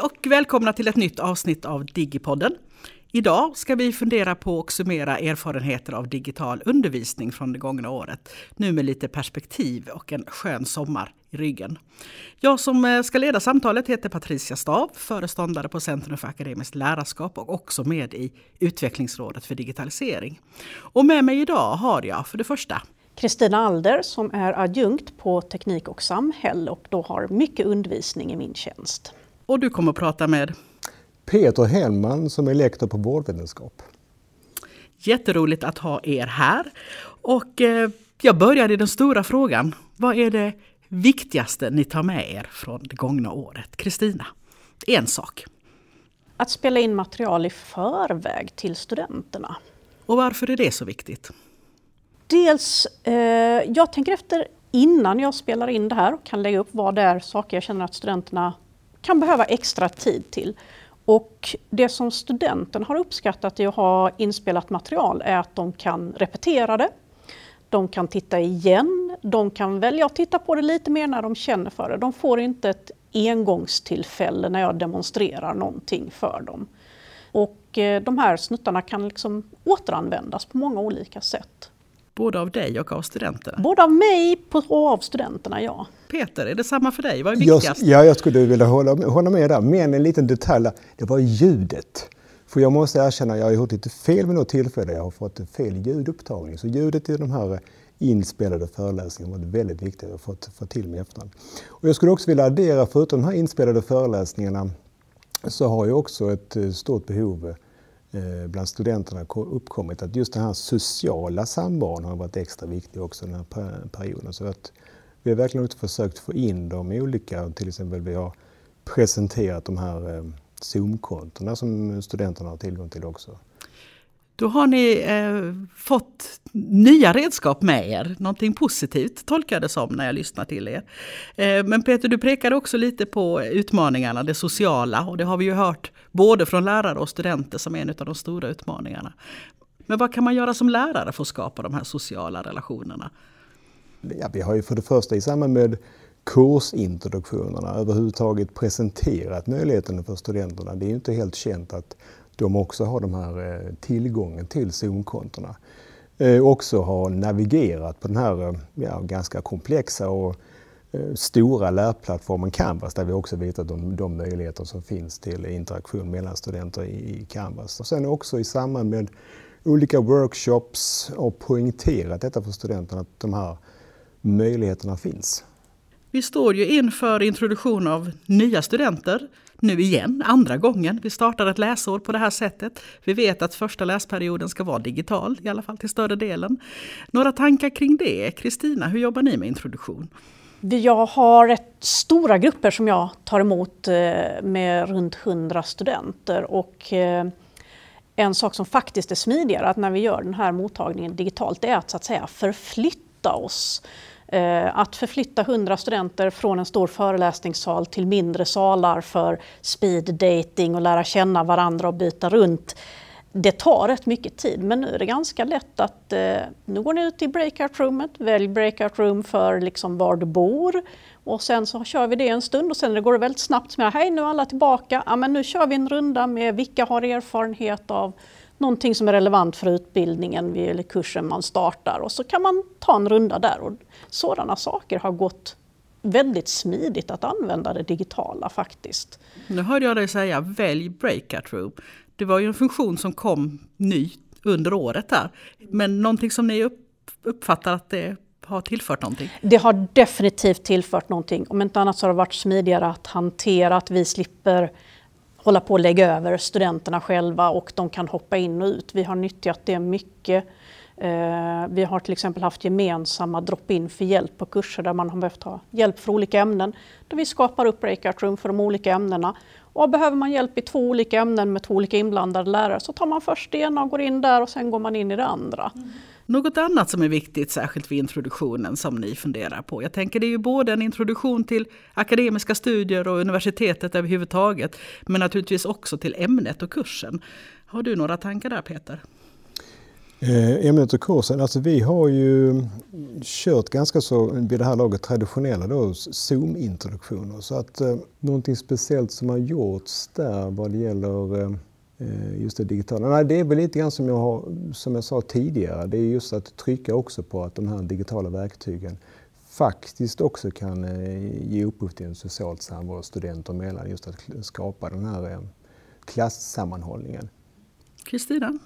och välkomna till ett nytt avsnitt av Digipodden. Idag ska vi fundera på och summera erfarenheter av digital undervisning från det gångna året. Nu med lite perspektiv och en skön sommar i ryggen. Jag som eh, ska leda samtalet heter Patricia Stav, föreståndare på Centrum för akademiskt lärarskap och också med i Utvecklingsrådet för digitalisering. Och med mig idag har jag för det första Kristina Alder som är adjunkt på Teknik och samhälle och då har mycket undervisning i min tjänst. Och du kommer att prata med Peter Hellman som är lektor på vårdvetenskap. Jätteroligt att ha er här. Och eh, jag börjar i den stora frågan. Vad är det viktigaste ni tar med er från det gångna året? Kristina, en sak. Att spela in material i förväg till studenterna. Och varför är det så viktigt? Dels, eh, jag tänker efter innan jag spelar in det här och kan lägga upp vad det är saker jag känner att studenterna kan behöva extra tid till. Och det som studenten har uppskattat i att ha inspelat material är att de kan repetera det. De kan titta igen, de kan välja att titta på det lite mer när de känner för det. De får inte ett engångstillfälle när jag demonstrerar någonting för dem. Och eh, de här snuttarna kan liksom återanvändas på många olika sätt. Både av dig och av studenterna? Både av mig och av studenterna, ja. Peter, är det samma för dig? Vad är viktigast? Jag, ja, jag skulle vilja hålla, hålla med där. Men en liten detalj, det var ljudet. För jag måste erkänna, jag har gjort lite fel vid något tillfälle. Jag har fått fel ljudupptagning. Så ljudet i de här inspelade föreläsningarna var väldigt viktigt att få, få till med efterhand. Och jag skulle också vilja addera, förutom de här inspelade föreläsningarna, så har jag också ett eh, stort behov eh, Eh, bland studenterna uppkommit att just den här sociala samvaron har varit extra viktig också den här perioden. Så att vi har verkligen också försökt få in dem i olika, till exempel vi har presenterat de här eh, Zoom-kontona som studenterna har tillgång till också. Då har ni eh, fått nya redskap med er, någonting positivt tolkar jag det som när jag lyssnar till er. Eh, men Peter, du pekade också lite på utmaningarna, det sociala och det har vi ju hört både från lärare och studenter som är en av de stora utmaningarna. Men vad kan man göra som lärare för att skapa de här sociala relationerna? Ja, vi har ju för det första i samband med kursintroduktionerna överhuvudtaget presenterat möjligheten för studenterna. Det är ju inte helt känt att de också har de här eh, tillgången till Zoom-kontona. Eh, också har navigerat på den här eh, ja, ganska komplexa och stora lärplattformen Canvas där vi också visat de, de möjligheter som finns till interaktion mellan studenter i, i Canvas. Och sen också i samband med olika workshops och poängterat detta för studenterna att de här möjligheterna finns. Vi står ju inför introduktion av nya studenter nu igen, andra gången. Vi startar ett läsår på det här sättet. Vi vet att första läsperioden ska vara digital, i alla fall till större delen. Några tankar kring det? Kristina, hur jobbar ni med introduktion? Jag har rätt stora grupper som jag tar emot eh, med runt 100 studenter. Och eh, en sak som faktiskt är smidigare att när vi gör den här mottagningen digitalt är att så att säga förflytta oss Eh, att förflytta 100 studenter från en stor föreläsningssal till mindre salar för speed dating och lära känna varandra och byta runt. Det tar rätt mycket tid men nu är det ganska lätt att eh, nu går ni ut i breakout-roomet, välj breakout room för liksom var du bor och sen så kör vi det en stund och sen går det väldigt snabbt med hej nu är alla tillbaka, ja, men nu kör vi en runda med vilka har erfarenhet av någonting som är relevant för utbildningen eller kursen man startar och så kan man ta en runda där. Och sådana saker har gått väldigt smidigt att använda det digitala faktiskt. Nu hörde jag dig säga välj breakout room. Det var ju en funktion som kom ny under året där. Men någonting som ni uppfattar att det har tillfört någonting? Det har definitivt tillfört någonting. Om inte annat så har det varit smidigare att hantera, att vi slipper hålla på att lägga över studenterna själva och de kan hoppa in och ut. Vi har nyttjat det mycket. Eh, vi har till exempel haft gemensamma drop-in för hjälp på kurser där man har behövt ha hjälp för olika ämnen. Där vi skapar upp breakout room för de olika ämnena. Och behöver man hjälp i två olika ämnen med två olika inblandade lärare så tar man först det ena och går in där och sen går man in i det andra. Mm. Något annat som är viktigt, särskilt vid introduktionen, som ni funderar på? Jag tänker det är ju både en introduktion till akademiska studier och universitetet överhuvudtaget, men naturligtvis också till ämnet och kursen. Har du några tankar där Peter? Eh, ämnet och kursen, alltså vi har ju kört ganska så vid det här laget traditionella Zoom-introduktioner. Så att eh, någonting speciellt som har gjorts där vad det gäller eh, Eh, just det digitala. Nej, det är väl lite grann som jag, har, som jag sa tidigare. Det är just att trycka också på att de här digitala verktygen faktiskt också kan eh, ge upphov till en socialt samvaro studenter emellan. Just att skapa den här eh, klassammanhållningen. Kristina?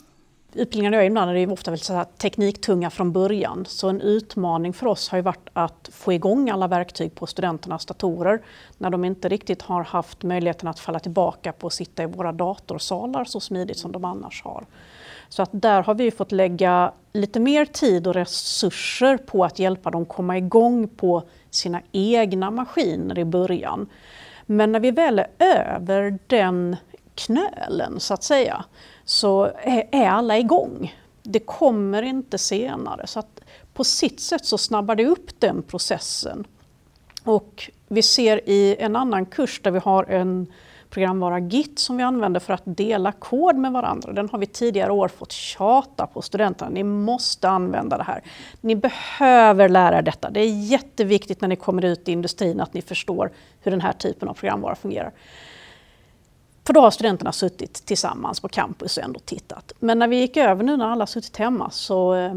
Utbildningarna jag är inblandad i är ofta väldigt så tekniktunga från början. Så en utmaning för oss har ju varit att få igång alla verktyg på studenternas datorer när de inte riktigt har haft möjligheten att falla tillbaka på att sitta i våra datorsalar så smidigt som de annars har. Så att där har vi fått lägga lite mer tid och resurser på att hjälpa dem komma igång på sina egna maskiner i början. Men när vi väl är över den knölen så att säga så är alla igång. Det kommer inte senare. Så att på sitt sätt så snabbar det upp den processen. Och vi ser i en annan kurs där vi har en programvara Git som vi använder för att dela kod med varandra. Den har vi tidigare år fått tjata på studenterna. Ni måste använda det här. Ni behöver lära er detta. Det är jätteviktigt när ni kommer ut i industrin att ni förstår hur den här typen av programvara fungerar. För då har studenterna suttit tillsammans på campus och ändå tittat. Men när vi gick över nu när alla suttit hemma så eh,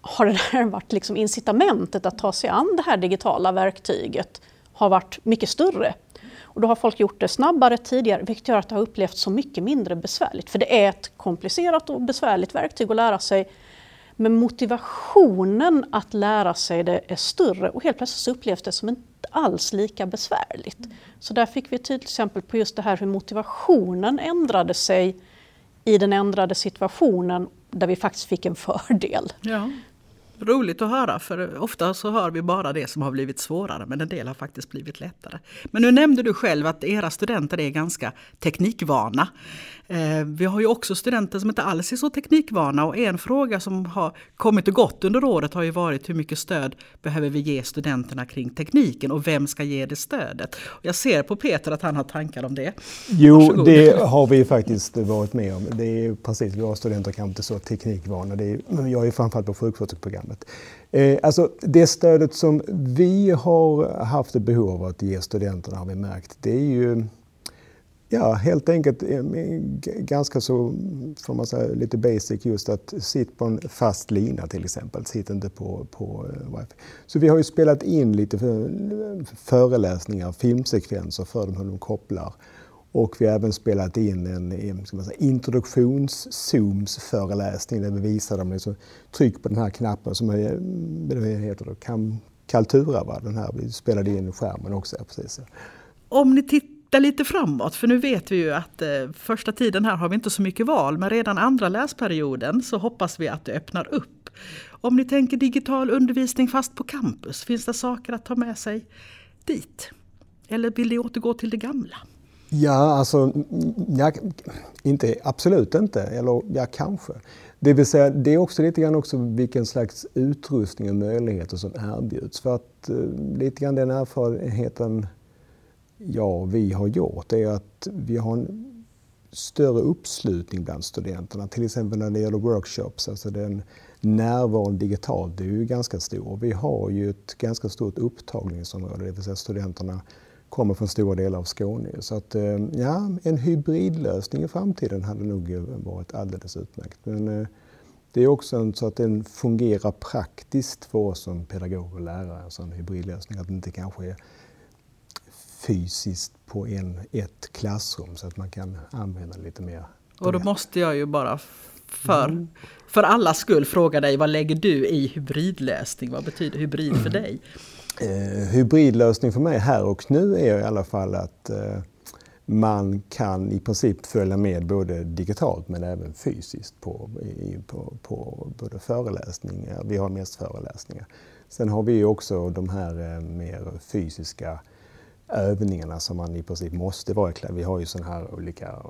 har det där varit liksom incitamentet att ta sig an det här digitala verktyget har varit mycket större. Och då har folk gjort det snabbare tidigare vilket gör att det har upplevts så mycket mindre besvärligt. För det är ett komplicerat och besvärligt verktyg att lära sig. Men motivationen att lära sig det är större och helt plötsligt upplevs det som en alls lika besvärligt. Så där fick vi ett tydligt exempel på just det här hur motivationen ändrade sig i den ändrade situationen där vi faktiskt fick en fördel. Ja. Roligt att höra, för ofta så hör vi bara det som har blivit svårare, men en del har faktiskt blivit lättare. Men nu nämnde du själv att era studenter är ganska teknikvana. Eh, vi har ju också studenter som inte alls är så teknikvana och en fråga som har kommit och gått under året har ju varit hur mycket stöd behöver vi ge studenterna kring tekniken och vem ska ge det stödet? Jag ser på Peter att han har tankar om det. Jo, Varsågod. det har vi faktiskt varit med om. Det är precis, våra studenter kanske inte så teknikvana. Det är, jag är framförallt på sjuksköterskeprogrammet. Eh, alltså det stödet som vi har haft ett behov av att ge studenterna har vi märkt, det är ju Ja, helt enkelt eh, ganska så, får man säga, lite basic just att sitta på en fast lina till exempel, sitt inte på, på eh, wifi. Så vi har ju spelat in lite föreläsningar, filmsekvenser för dem hur de kopplar. Och vi har även spelat in en ska man säga, introduktions-zooms-föreläsning där vi visar dem liksom, tryck på den här knappen som är, eh, heter då, Kaltura, va? den här, vi spelade in skärmen också. Precis. Om ni tittar titta lite framåt, för nu vet vi ju att eh, första tiden här har vi inte så mycket val, men redan andra läsperioden så hoppas vi att det öppnar upp. Om ni tänker digital undervisning fast på campus, finns det saker att ta med sig dit? Eller vill ni återgå till det gamla? Ja, alltså, jag, inte, absolut inte, eller ja, kanske. Det vill säga, det är också lite grann också vilken slags utrustning och möjligheter som erbjuds. För att eh, lite grann den erfarenheten ja, vi har gjort är att vi har en större uppslutning bland studenterna. Till exempel när det gäller workshops, alltså den närvaron digitalt, det är ju ganska stor. Vi har ju ett ganska stort upptagningsområde, det vill säga studenterna kommer från stora delar av Skåne. Så att, eh, ja, en hybridlösning i framtiden hade nog varit alldeles utmärkt. Men eh, det är också så att den fungerar praktiskt för oss som pedagoger och lärare, en sån hybridlösning. Att det inte kanske är fysiskt på en, ett klassrum så att man kan använda lite mer. Och då måste jag ju bara för, mm. för allas skull fråga dig, vad lägger du i hybridlösning? Vad betyder hybrid för dig? Eh, hybridlösning för mig här och nu är i alla fall att eh, man kan i princip följa med både digitalt men även fysiskt på, i, på, på både föreläsningar, vi har mest föreläsningar. Sen har vi också de här eh, mer fysiska övningarna som man i princip måste vara i Vi har ju sådana här olika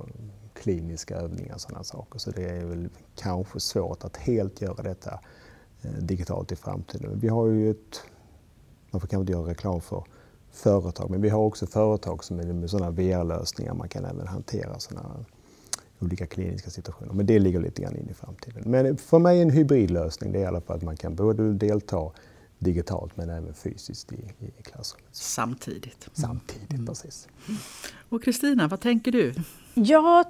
kliniska övningar och sådana saker. Så det är väl kanske svårt att helt göra detta eh, digitalt i framtiden. Vi har ju ett, man får kanske inte göra reklam för företag, men vi har också företag som är med sådana VR-lösningar. Man kan även hantera sådana olika kliniska situationer. Men det ligger lite grann in i framtiden. Men för mig en hybridlösning det är i alla fall att man kan både delta digitalt men även fysiskt i, i klassrummet. Samtidigt. Samtidigt, mm. precis. Och Kristina, vad tänker du? Jag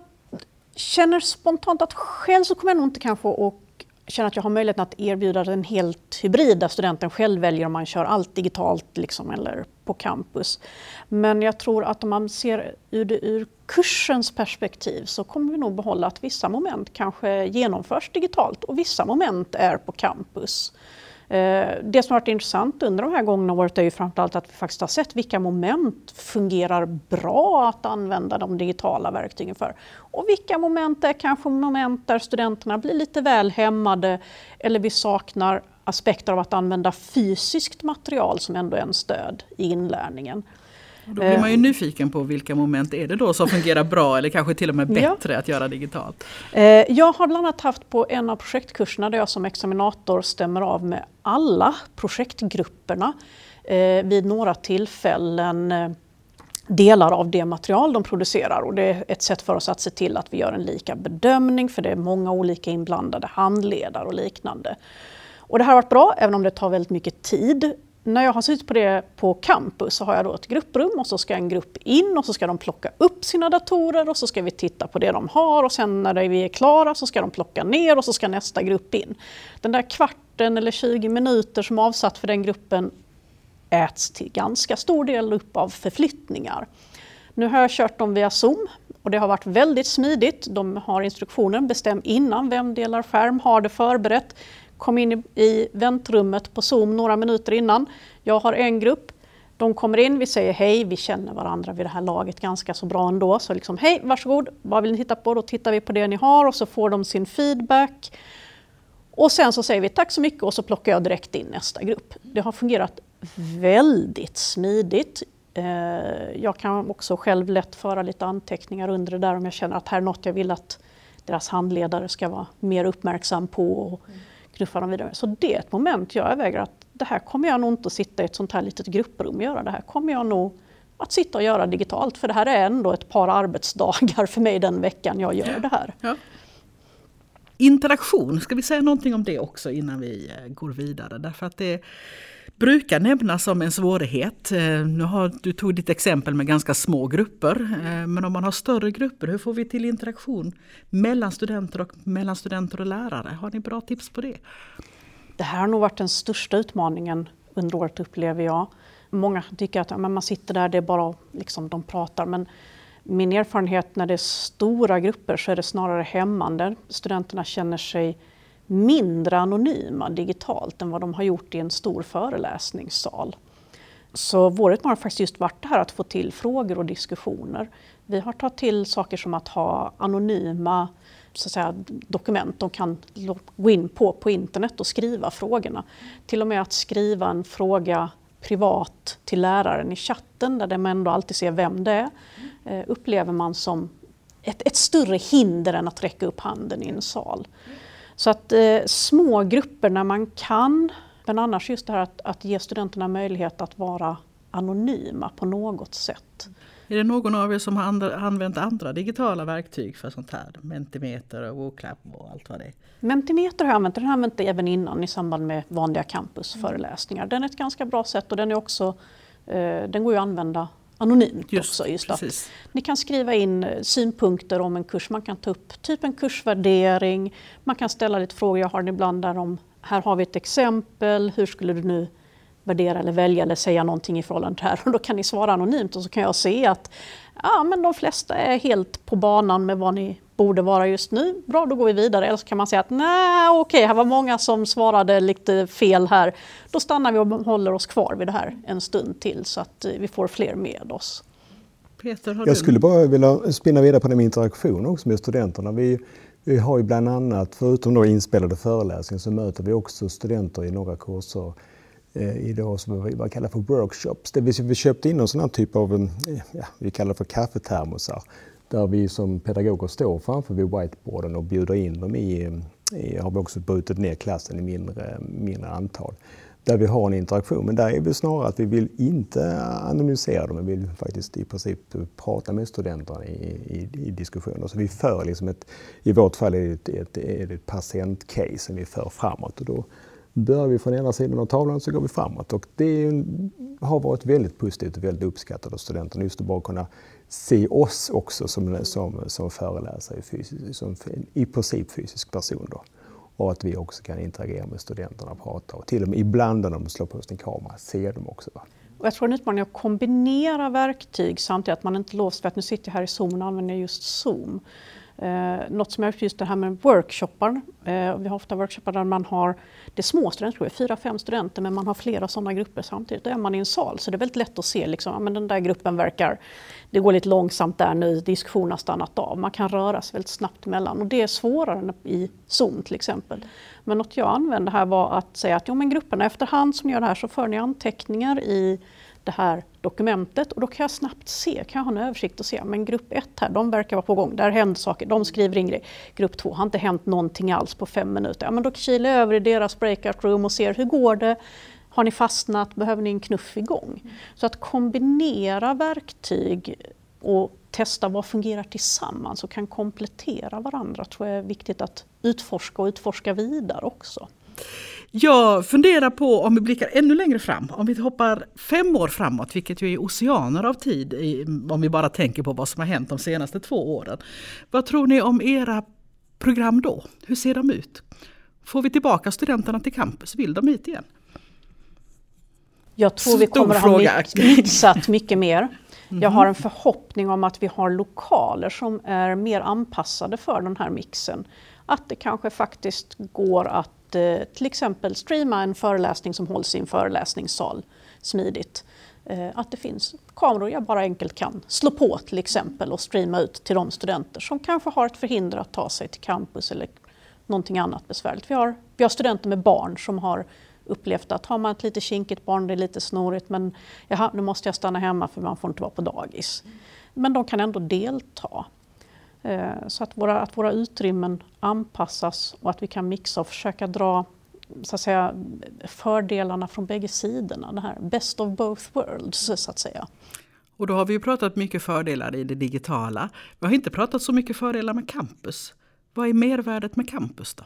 känner spontant att själv så kommer jag nog inte kanske att känna att jag har möjligheten att erbjuda en helt hybrid där studenten själv väljer om man kör allt digitalt liksom, eller på campus. Men jag tror att om man ser ur det ur kursens perspektiv så kommer vi nog behålla att vissa moment kanske genomförs digitalt och vissa moment är på campus. Eh, det som har varit intressant under de här gångna året är ju framförallt att vi faktiskt har sett vilka moment fungerar bra att använda de digitala verktygen för. Och vilka moment är kanske moment där studenterna blir lite väl hämmade eller vi saknar aspekter av att använda fysiskt material som ändå är en stöd i inlärningen. Då blir man ju nyfiken på vilka moment är det då som fungerar bra eller kanske till och med bättre ja. att göra digitalt? Eh, jag har bland annat haft på en av projektkurserna där jag som examinator stämmer av med alla projektgrupperna eh, vid några tillfällen eh, delar av det material de producerar och det är ett sätt för oss att se till att vi gör en lika bedömning för det är många olika inblandade handledare och liknande. Och det här har varit bra, även om det tar väldigt mycket tid när jag har suttit på det på campus så har jag då ett grupprum och så ska en grupp in och så ska de plocka upp sina datorer och så ska vi titta på det de har och sen när vi är klara så ska de plocka ner och så ska nästa grupp in. Den där kvarten eller 20 minuter som är avsatt för den gruppen äts till ganska stor del upp av förflyttningar. Nu har jag kört dem via Zoom och det har varit väldigt smidigt. De har instruktionen, bestäm innan vem delar skärm, har det förberett kom in i väntrummet på Zoom några minuter innan. Jag har en grupp, de kommer in, vi säger hej, vi känner varandra vid det här laget ganska så bra ändå. Så liksom hej, varsågod, vad vill ni titta på? Då tittar vi på det ni har och så får de sin feedback. Och sen så säger vi tack så mycket och så plockar jag direkt in nästa grupp. Det har fungerat väldigt smidigt. Eh, jag kan också själv lätt föra lite anteckningar under det där om jag känner att här är något jag vill att deras handledare ska vara mer uppmärksam på mm knuffar dem vidare. Så det är ett moment jag överväger att det här kommer jag nog inte att sitta i ett sånt här litet grupprum och göra. Det här kommer jag nog att sitta och göra digitalt för det här är ändå ett par arbetsdagar för mig den veckan jag gör det här. Ja. Interaktion, ska vi säga någonting om det också innan vi eh, går vidare? Därför att det brukar nämnas som en svårighet. Eh, nu har, du tog ditt exempel med ganska små grupper, eh, men om man har större grupper, hur får vi till interaktion mellan studenter och mellan studenter och lärare? Har ni bra tips på det? Det här har nog varit den största utmaningen under året upplever jag. Många tycker att ja, man sitter där, det är bara liksom, de pratar. Men min erfarenhet när det är stora grupper så är det snarare hämmande. Studenterna känner sig mindre anonyma digitalt än vad de har gjort i en stor föreläsningssal. Så vår utmaning har faktiskt just varit det här att få till frågor och diskussioner. Vi har tagit till saker som att ha anonyma så att säga, dokument de kan gå in på på internet och skriva frågorna. Till och med att skriva en fråga privat till läraren i chatten där de ändå alltid ser vem det är, eh, upplever man som ett, ett större hinder än att räcka upp handen i en sal. Så att eh, små grupper när man kan, men annars just det här att, att ge studenterna möjlighet att vara anonyma på något sätt. Är det någon av er som har andra, använt andra digitala verktyg för sånt här? Mentimeter och WooClap och allt vad det är? Mentimeter har jag använt, den har jag använt även innan i samband med vanliga campusföreläsningar. Den är ett ganska bra sätt och den, är också, eh, den går ju att använda anonymt just, också. Just att ni kan skriva in eh, synpunkter om en kurs. Man kan ta upp typ en kursvärdering. Man kan ställa lite frågor. Jag har den ibland där om här har vi ett exempel. Hur skulle du nu värdera eller välja eller säga någonting i förhållande till det här? Och då kan ni svara anonymt och så kan jag se att ja, men de flesta är helt på banan med vad ni borde vara just nu. Bra, då går vi vidare. Eller så kan man säga att nej, okej, här var många som svarade lite fel här. Då stannar vi och håller oss kvar vid det här en stund till så att eh, vi får fler med oss. Peter, har Jag skulle bara vilja spinna vidare på det med interaktion också med studenterna. Vi, vi har ju bland annat, förutom då inspelade föreläsningar, så möter vi också studenter i några kurser eh, i det som vi kallar för workshops. Det vill säga vi köpte in en sån här typ av, eh, ja, vi kallar för kaffetermosar där vi som pedagoger står framför vid whiteboarden och bjuder in dem i, i har vi också brutit ner klassen i mindre, mindre antal. där vi har en interaktion. Men där är vi snarare att vi vill inte anonymisera dem, vi vill faktiskt i princip prata med studenterna i, i, i diskussioner. Så vi för liksom ett, i vårt fall är det ett, ett, ett patientcase som vi för framåt. Och då börjar vi från ena sidan av tavlan så går vi framåt. Och det har varit väldigt positivt och väldigt uppskattat av studenterna just att bara kunna se oss också som, som, som föreläsare, fysisk, som i princip fysisk person. Då och att vi också kan interagera med studenterna och prata. Och till och med ibland när de slår på sin kamera se dem också. Va? Och jag tror en utmaning är att kombinera verktyg samtidigt att man inte låst för att nu sitter jag här i Zoom och använder just Zoom. Eh, något som jag just det här med workshoppar. Eh, vi har ofta workshoppar där man har, det är små studenter, fyra, fem studenter, men man har flera sådana grupper samtidigt. Då är man i en sal, så det är väldigt lätt att se, liksom, ja, men den där gruppen verkar, det går lite långsamt där nu, diskussionen har stannat av. Man kan röra sig väldigt snabbt emellan och det är svårare än i Zoom till exempel. Men något jag använde här var att säga att jo, men grupperna efterhand som gör det här så för ni anteckningar i det här dokumentet och då kan jag snabbt se, kan jag ha en översikt och se, men grupp 1 här, de verkar vara på gång, där händer saker, de skriver in grejer. Grupp 2 har inte hänt någonting alls på fem minuter. Ja, men då kilar jag över i deras breakout room och ser hur går det? Har ni fastnat? Behöver ni en knuff igång? Så att kombinera verktyg och testa vad fungerar tillsammans och kan komplettera varandra tror jag är viktigt att utforska och utforska vidare också. Jag funderar på om vi blickar ännu längre fram, om vi hoppar fem år framåt, vilket ju är oceaner av tid om vi bara tänker på vad som har hänt de senaste två åren. Vad tror ni om era program då? Hur ser de ut? Får vi tillbaka studenterna till campus? Vill de hit igen? Jag tror vi kommer att ha mixat mycket mer. Jag har en förhoppning om att vi har lokaler som är mer anpassade för den här mixen. Att det kanske faktiskt går att att eh, till exempel streama en föreläsning som hålls i en föreläsningssal smidigt. Eh, att det finns kameror jag bara enkelt kan slå på till exempel och streama ut till de studenter som kanske har ett förhinder att ta sig till campus eller någonting annat besvärligt. Vi har, vi har studenter med barn som har upplevt att har man ett lite kinkigt barn, det är lite snorigt men jaha, nu måste jag stanna hemma för man får inte vara på dagis. Men de kan ändå delta. Eh, så att våra, att våra utrymmen anpassas och att vi kan mixa och försöka dra så att säga, fördelarna från bägge sidorna. Det här best of both worlds så att säga. Och då har vi ju pratat mycket fördelar i det digitala. Vi har inte pratat så mycket fördelar med campus. Vad är mervärdet med campus då?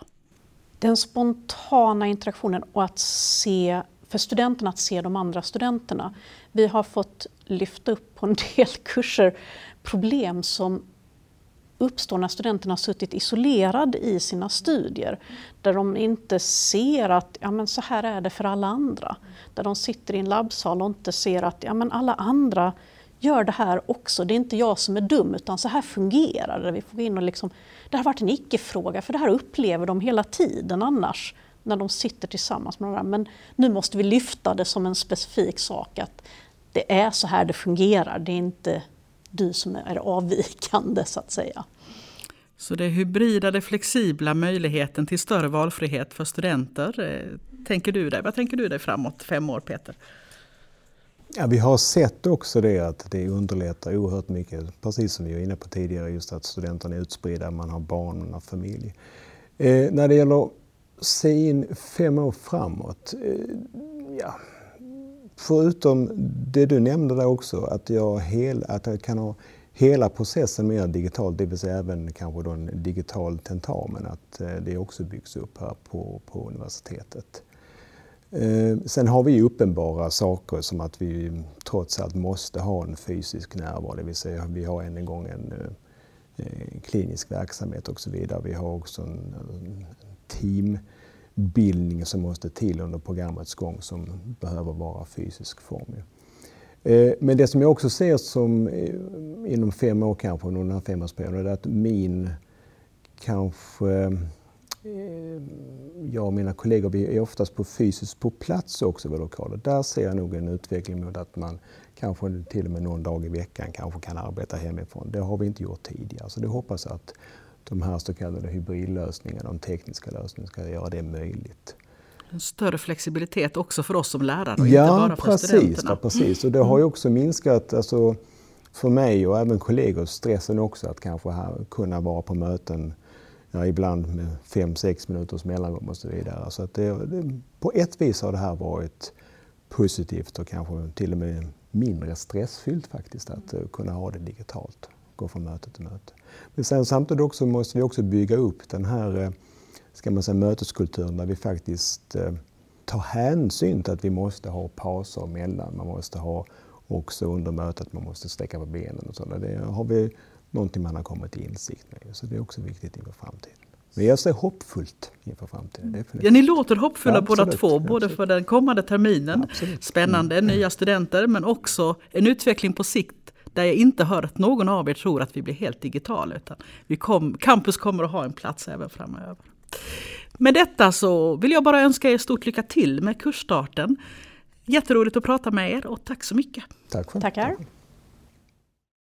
Den spontana interaktionen och att se, för studenterna att se de andra studenterna. Vi har fått lyfta upp på en del kurser problem som uppstår när studenterna har suttit isolerade i sina studier. Där de inte ser att ja, men så här är det för alla andra. Där de sitter i en labbsal och inte ser att ja, men alla andra gör det här också. Det är inte jag som är dum utan så här fungerar det. Vi får in och liksom, det har varit en icke-fråga för det här upplever de hela tiden annars när de sitter tillsammans med varandra. Men nu måste vi lyfta det som en specifik sak att det är så här det fungerar. Det är inte du som är avvikande så att säga. Så det hybrida, det flexibla, möjligheten till större valfrihet för studenter. Eh, tänker du dig? Vad tänker du dig framåt fem år Peter? Ja, vi har sett också det att det underlättar oerhört mycket, precis som vi var inne på tidigare, just att studenterna är utspridda, man har barn, man har familj. Eh, när det gäller att se in fem år framåt, eh, ja, förutom det du nämnde där också, att jag, hel, att jag kan ha hela processen mer digitalt, det vill säga även kanske då en digital tentamen, att eh, det också byggs upp här på, på universitetet. Eh, sen har vi uppenbara saker som att vi trots allt måste ha en fysisk närvaro, det vill säga vi har än en gång en eh, klinisk verksamhet och så vidare. Vi har också en, en teambildning som måste till under programmets gång som behöver vara fysisk form. Eh, men det som jag också ser som eh, inom fem år kanske, under den här femårsperioden, är att min kanske eh, jag och mina kollegor, vi är oftast på fysiskt på plats också vid lokaler. Där ser jag nog en utveckling mot att man kanske till och med någon dag i veckan kanske kan arbeta hemifrån. Det har vi inte gjort tidigare. Så det hoppas jag att de här så kallade hybridlösningarna, de tekniska lösningarna, ska göra det möjligt en större flexibilitet också för oss som lärare och ja, inte bara för precis, studenterna. Ja, precis. Och det har ju också minskat alltså, för mig och även kollegor stressen också att kanske ha, kunna vara på möten ja, ibland med fem sex minuters mellanrum och så vidare. Så att det, det, på ett vis har det här varit positivt och kanske till och med mindre stressfyllt faktiskt att uh, kunna ha det digitalt, gå från möte till möte. Men sen samtidigt också måste vi också bygga upp den här uh, ska man säga, möteskulturen där vi faktiskt uh, tar hänsyn till att vi måste ha pauser emellan. Man måste ha också under mötet, man måste sträcka på benen och sådär. Det har vi någonting man har kommit till insikt med. Så det är också viktigt inför framtiden. Men jag ser hoppfullt inför framtiden. Definitivt. Ja, ni låter hoppfulla ja, båda två, både för den kommande terminen, ja, spännande, mm. nya studenter, men också en utveckling på sikt där jag inte hör att någon av er tror att vi blir helt digitala. Utan vi kom, campus kommer att ha en plats även framöver. Med detta så vill jag bara önska er stort lycka till med kursstarten. Jätteroligt att prata med er och tack så mycket. Tack själv. Tackar.